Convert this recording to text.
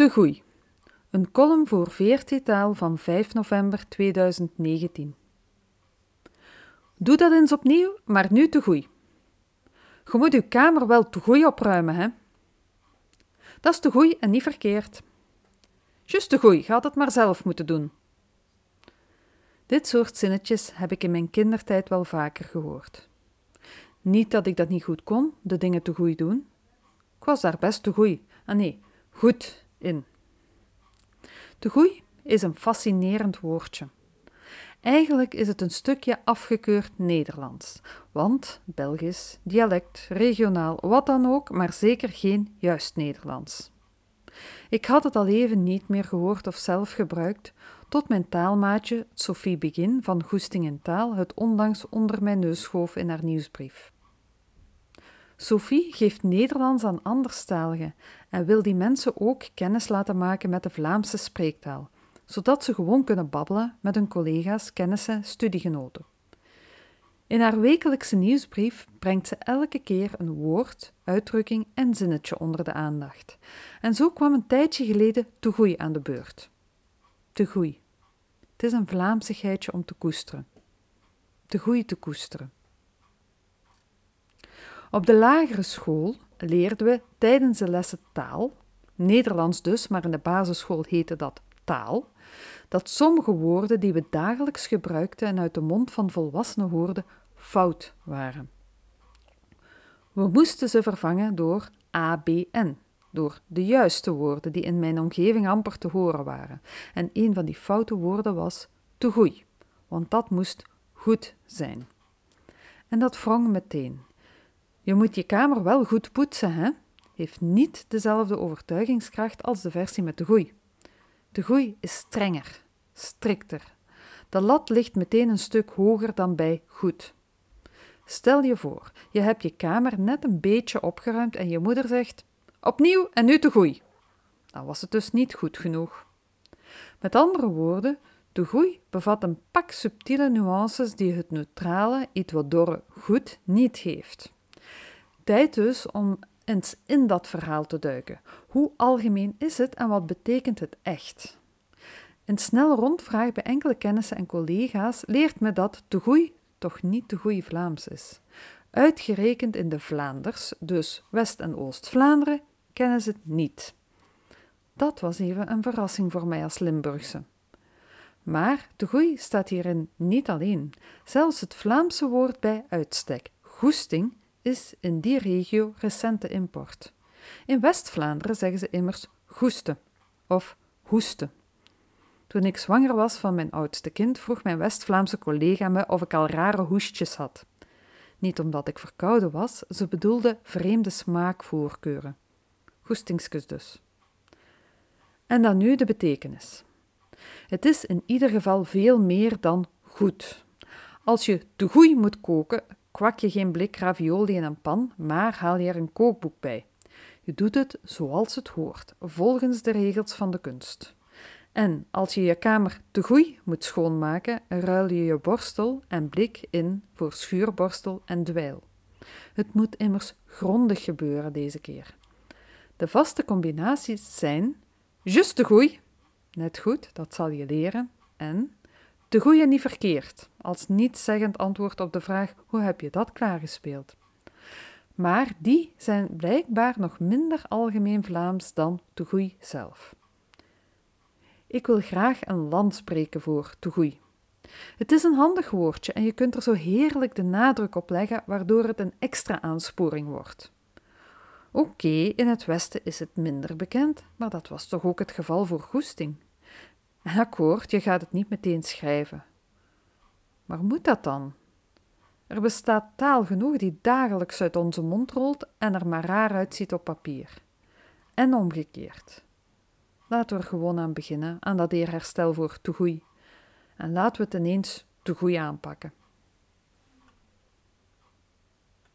Te Goei. Een column voor VRT-taal van 5 november 2019. Doe dat eens opnieuw, maar nu te goei. Je moet uw kamer wel te goei opruimen, hè? Dat is te goei en niet verkeerd. Just te goei, gaat het maar zelf moeten doen. Dit soort zinnetjes heb ik in mijn kindertijd wel vaker gehoord. Niet dat ik dat niet goed kon, de dingen te goei doen. Ik was daar best te goei. Ah nee, goed in. De goei is een fascinerend woordje. Eigenlijk is het een stukje afgekeurd Nederlands, want Belgisch, dialect, regionaal, wat dan ook, maar zeker geen juist Nederlands. Ik had het al even niet meer gehoord of zelf gebruikt, tot mijn taalmaatje Sophie Begin van Goesting en Taal het onlangs onder mijn neus schoof in haar nieuwsbrief. Sophie geeft Nederlands aan anderstaligen en wil die mensen ook kennis laten maken met de Vlaamse spreektaal, zodat ze gewoon kunnen babbelen met hun collega's, kennissen, studiegenoten. In haar wekelijkse nieuwsbrief brengt ze elke keer een woord, uitdrukking en zinnetje onder de aandacht. En zo kwam een tijdje geleden te goei aan de beurt. Te goei. Het is een Vlaamsigheidje om te koesteren. Te goei te koesteren. Op de lagere school leerden we tijdens de lessen taal, Nederlands dus, maar in de basisschool heette dat taal, dat sommige woorden die we dagelijks gebruikten en uit de mond van volwassenen hoorden, fout waren. We moesten ze vervangen door ABN, door de juiste woorden die in mijn omgeving amper te horen waren. En een van die foute woorden was te goei, want dat moest goed zijn. En dat wrong meteen. Je moet je kamer wel goed poetsen, hè? Heeft niet dezelfde overtuigingskracht als de versie met de goei. De goei is strenger, strikter. De lat ligt meteen een stuk hoger dan bij goed. Stel je voor, je hebt je kamer net een beetje opgeruimd en je moeder zegt: Opnieuw en nu te goei. Dan was het dus niet goed genoeg. Met andere woorden, de goei bevat een pak subtiele nuances die het neutrale, iets wat dorre goed niet heeft. Tijd dus om eens in dat verhaal te duiken. Hoe algemeen is het en wat betekent het echt? Een snelle rondvraag bij enkele kennissen en collega's leert me dat te goei toch niet te goede Vlaams is. Uitgerekend in de Vlaanders, dus West- en Oost-Vlaanderen, kennen ze het niet. Dat was even een verrassing voor mij als Limburgse. Maar de goei staat hierin niet alleen. Zelfs het Vlaamse woord bij uitstek, goesting, is in die regio recente import. In West-Vlaanderen zeggen ze immers goeste of hoeste. Toen ik zwanger was van mijn oudste kind, vroeg mijn West-Vlaamse collega me of ik al rare hoestjes had. Niet omdat ik verkouden was, ze bedoelde vreemde smaakvoorkeuren. Goestingskus dus. En dan nu de betekenis. Het is in ieder geval veel meer dan goed. Als je te goei moet koken, kwak je geen blik ravioli in een pan, maar haal je er een kookboek bij. Je doet het zoals het hoort, volgens de regels van de kunst. En als je je kamer te goei moet schoonmaken, ruil je je borstel en blik in voor schuurborstel en dweil. Het moet immers grondig gebeuren deze keer. De vaste combinaties zijn just te net goed, dat zal je leren, en te goeie niet verkeerd, als niet-zeggend antwoord op de vraag hoe heb je dat klaargespeeld. Maar die zijn blijkbaar nog minder algemeen Vlaams dan te goei zelf. Ik wil graag een land spreken voor te goei. Het is een handig woordje en je kunt er zo heerlijk de nadruk op leggen, waardoor het een extra aansporing wordt. Oké, in het Westen is het minder bekend, maar dat was toch ook het geval voor goesting. Akkoord, je gaat het niet meteen schrijven. Maar moet dat dan? Er bestaat taal genoeg die dagelijks uit onze mond rolt en er maar raar uitziet op papier. En omgekeerd. Laten we er gewoon aan beginnen, aan dat eerherstel voor toegoei. En laten we het ineens toegoei aanpakken.